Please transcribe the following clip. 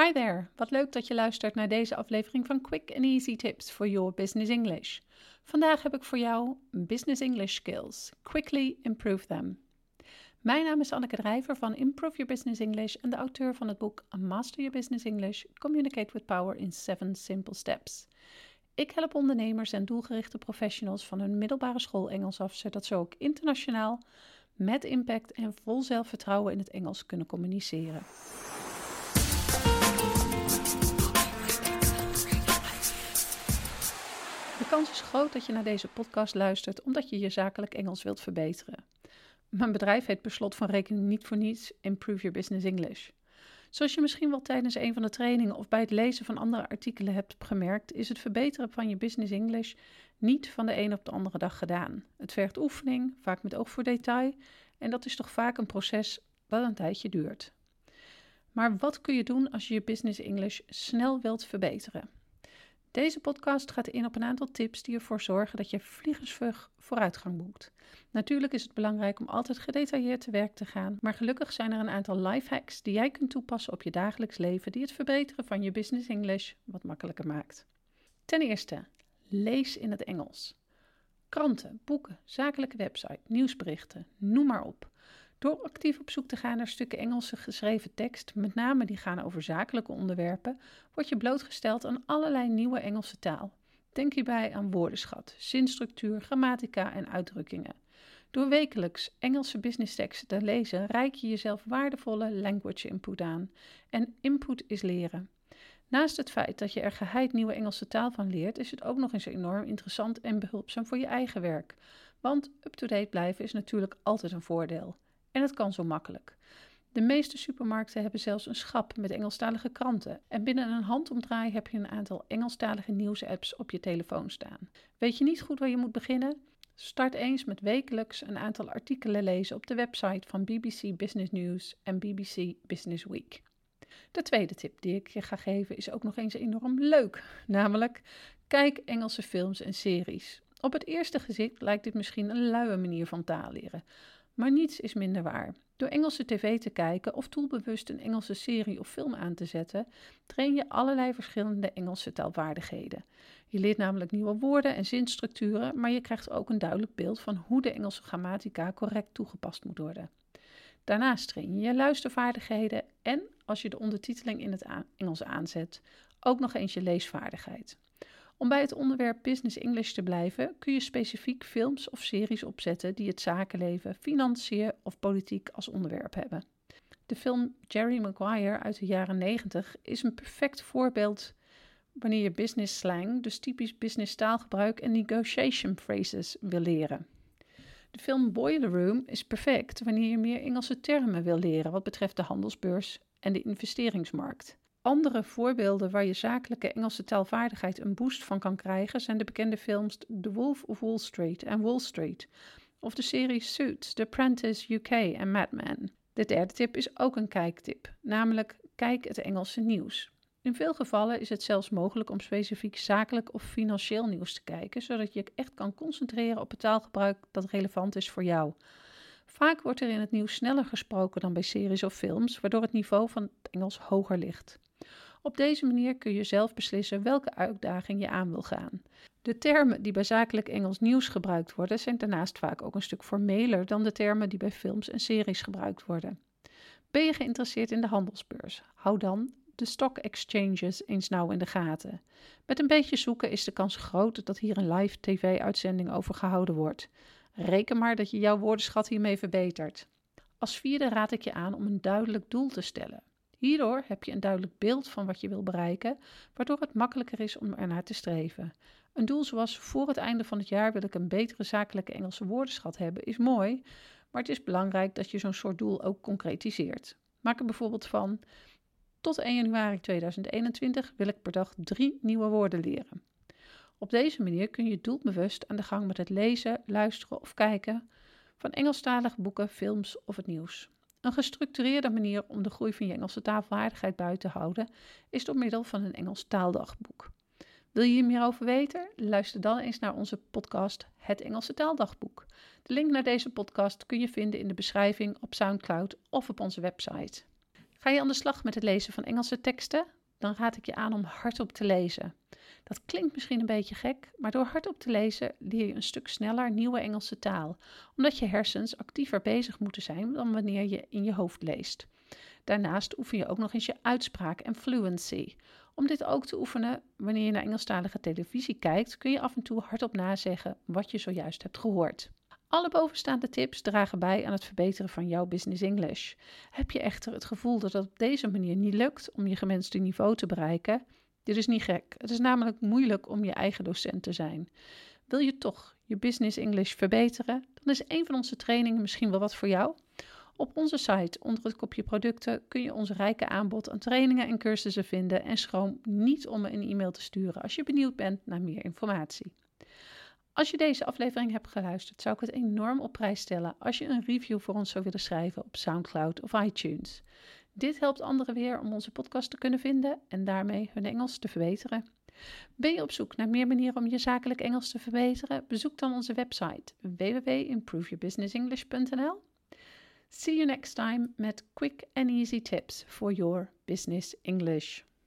Hi there, wat leuk dat je luistert naar deze aflevering van Quick and Easy Tips for Your Business English. Vandaag heb ik voor jou Business English Skills. Quickly improve them. Mijn naam is Anneke Drijver van Improve Your Business English en de auteur van het boek Master Your Business English: Communicate with Power in 7 Simple Steps. Ik help ondernemers en doelgerichte professionals van hun middelbare school Engels af, zodat ze ook internationaal met impact en vol zelfvertrouwen in het Engels kunnen communiceren. De kans is groot dat je naar deze podcast luistert omdat je je zakelijk Engels wilt verbeteren. Mijn bedrijf heet per slot van rekening niet voor niets Improve Your Business English. Zoals je misschien wel tijdens een van de trainingen of bij het lezen van andere artikelen hebt gemerkt, is het verbeteren van je business English niet van de een op de andere dag gedaan. Het vergt oefening, vaak met oog voor detail, en dat is toch vaak een proces dat een tijdje duurt. Maar wat kun je doen als je je business English snel wilt verbeteren? Deze podcast gaat in op een aantal tips die ervoor zorgen dat je vliegensvlug vooruitgang boekt. Natuurlijk is het belangrijk om altijd gedetailleerd te werk te gaan, maar gelukkig zijn er een aantal lifehacks die jij kunt toepassen op je dagelijks leven die het verbeteren van je business English wat makkelijker maakt. Ten eerste, lees in het Engels. Kranten, boeken, zakelijke website, nieuwsberichten, noem maar op. Door actief op zoek te gaan naar stukken Engelse geschreven tekst, met name die gaan over zakelijke onderwerpen, word je blootgesteld aan allerlei nieuwe Engelse taal. Denk hierbij aan woordenschat, zinstructuur, grammatica en uitdrukkingen. Door wekelijks Engelse businessteksten te lezen, reik je jezelf waardevolle language input aan. En input is leren. Naast het feit dat je er geheid nieuwe Engelse taal van leert, is het ook nog eens enorm interessant en behulpzaam voor je eigen werk. Want up-to-date blijven is natuurlijk altijd een voordeel. En het kan zo makkelijk. De meeste supermarkten hebben zelfs een schap met Engelstalige kranten. En binnen een handomdraai heb je een aantal Engelstalige nieuwsapps op je telefoon staan. Weet je niet goed waar je moet beginnen? Start eens met wekelijks een aantal artikelen lezen op de website van BBC Business News en BBC Business Week. De tweede tip die ik je ga geven is ook nog eens enorm leuk, namelijk kijk Engelse films en series. Op het eerste gezicht lijkt dit misschien een luie manier van taal leren, maar niets is minder waar. Door Engelse tv te kijken of doelbewust een Engelse serie of film aan te zetten, train je allerlei verschillende Engelse taalvaardigheden. Je leert namelijk nieuwe woorden en zinstructuren, maar je krijgt ook een duidelijk beeld van hoe de Engelse grammatica correct toegepast moet worden. Daarnaast train je je luistervaardigheden en, als je de ondertiteling in het Engels aanzet, ook nog eens je leesvaardigheid. Om bij het onderwerp Business English te blijven, kun je specifiek films of series opzetten die het zakenleven, financiën of politiek als onderwerp hebben. De film Jerry Maguire uit de jaren 90 is een perfect voorbeeld wanneer je business slang, dus typisch business taalgebruik en negotiation phrases wil leren. De film Boiler Room is perfect wanneer je meer Engelse termen wil leren wat betreft de handelsbeurs en de investeringsmarkt. Andere voorbeelden waar je zakelijke Engelse taalvaardigheid een boost van kan krijgen zijn de bekende films The Wolf of Wall Street en Wall Street, of de series Suits, The Apprentice UK en Mad Men. De derde tip is ook een kijktip, namelijk kijk het Engelse nieuws. In veel gevallen is het zelfs mogelijk om specifiek zakelijk of financieel nieuws te kijken, zodat je echt kan concentreren op het taalgebruik dat relevant is voor jou. Vaak wordt er in het nieuws sneller gesproken dan bij series of films, waardoor het niveau van het Engels hoger ligt. Op deze manier kun je zelf beslissen welke uitdaging je aan wil gaan. De termen die bij zakelijk Engels nieuws gebruikt worden, zijn daarnaast vaak ook een stuk formeler dan de termen die bij films en series gebruikt worden. Ben je geïnteresseerd in de handelsbeurs? Hou dan de stock exchanges eens nauw in de gaten. Met een beetje zoeken is de kans groot dat hier een live tv-uitzending over gehouden wordt. Reken maar dat je jouw woordenschat hiermee verbetert. Als vierde raad ik je aan om een duidelijk doel te stellen. Hierdoor heb je een duidelijk beeld van wat je wil bereiken, waardoor het makkelijker is om ernaar te streven. Een doel zoals voor het einde van het jaar wil ik een betere zakelijke Engelse woordenschat hebben, is mooi, maar het is belangrijk dat je zo'n soort doel ook concretiseert. Maak er bijvoorbeeld van: tot 1 januari 2021 wil ik per dag drie nieuwe woorden leren. Op deze manier kun je doelbewust aan de gang met het lezen, luisteren of kijken van Engelstalige boeken, films of het nieuws. Een gestructureerde manier om de groei van je Engelse taalvaardigheid buiten te houden is door middel van een Engels taaldagboek. Wil je hier meer over weten? Luister dan eens naar onze podcast Het Engelse Taaldagboek. De link naar deze podcast kun je vinden in de beschrijving op SoundCloud of op onze website. Ga je aan de slag met het lezen van Engelse teksten? Dan raad ik je aan om hardop te lezen. Dat klinkt misschien een beetje gek, maar door hardop te lezen leer je een stuk sneller nieuwe Engelse taal, omdat je hersens actiever bezig moeten zijn dan wanneer je in je hoofd leest. Daarnaast oefen je ook nog eens je uitspraak en fluency. Om dit ook te oefenen, wanneer je naar Engelstalige televisie kijkt, kun je af en toe hardop nazeggen wat je zojuist hebt gehoord. Alle bovenstaande tips dragen bij aan het verbeteren van jouw business English. Heb je echter het gevoel dat het op deze manier niet lukt om je gewenste niveau te bereiken? Dit is niet gek. Het is namelijk moeilijk om je eigen docent te zijn. Wil je toch je business English verbeteren? Dan is een van onze trainingen misschien wel wat voor jou. Op onze site onder het kopje producten kun je ons rijke aanbod aan trainingen en cursussen vinden en schroom niet om een e-mail te sturen als je benieuwd bent naar meer informatie. Als je deze aflevering hebt geluisterd, zou ik het enorm op prijs stellen als je een review voor ons zou willen schrijven op SoundCloud of iTunes. Dit helpt anderen weer om onze podcast te kunnen vinden en daarmee hun Engels te verbeteren. Ben je op zoek naar meer manieren om je zakelijk Engels te verbeteren? Bezoek dan onze website www.improveyourbusinessenglish.nl. See you next time met quick and easy tips for your business English.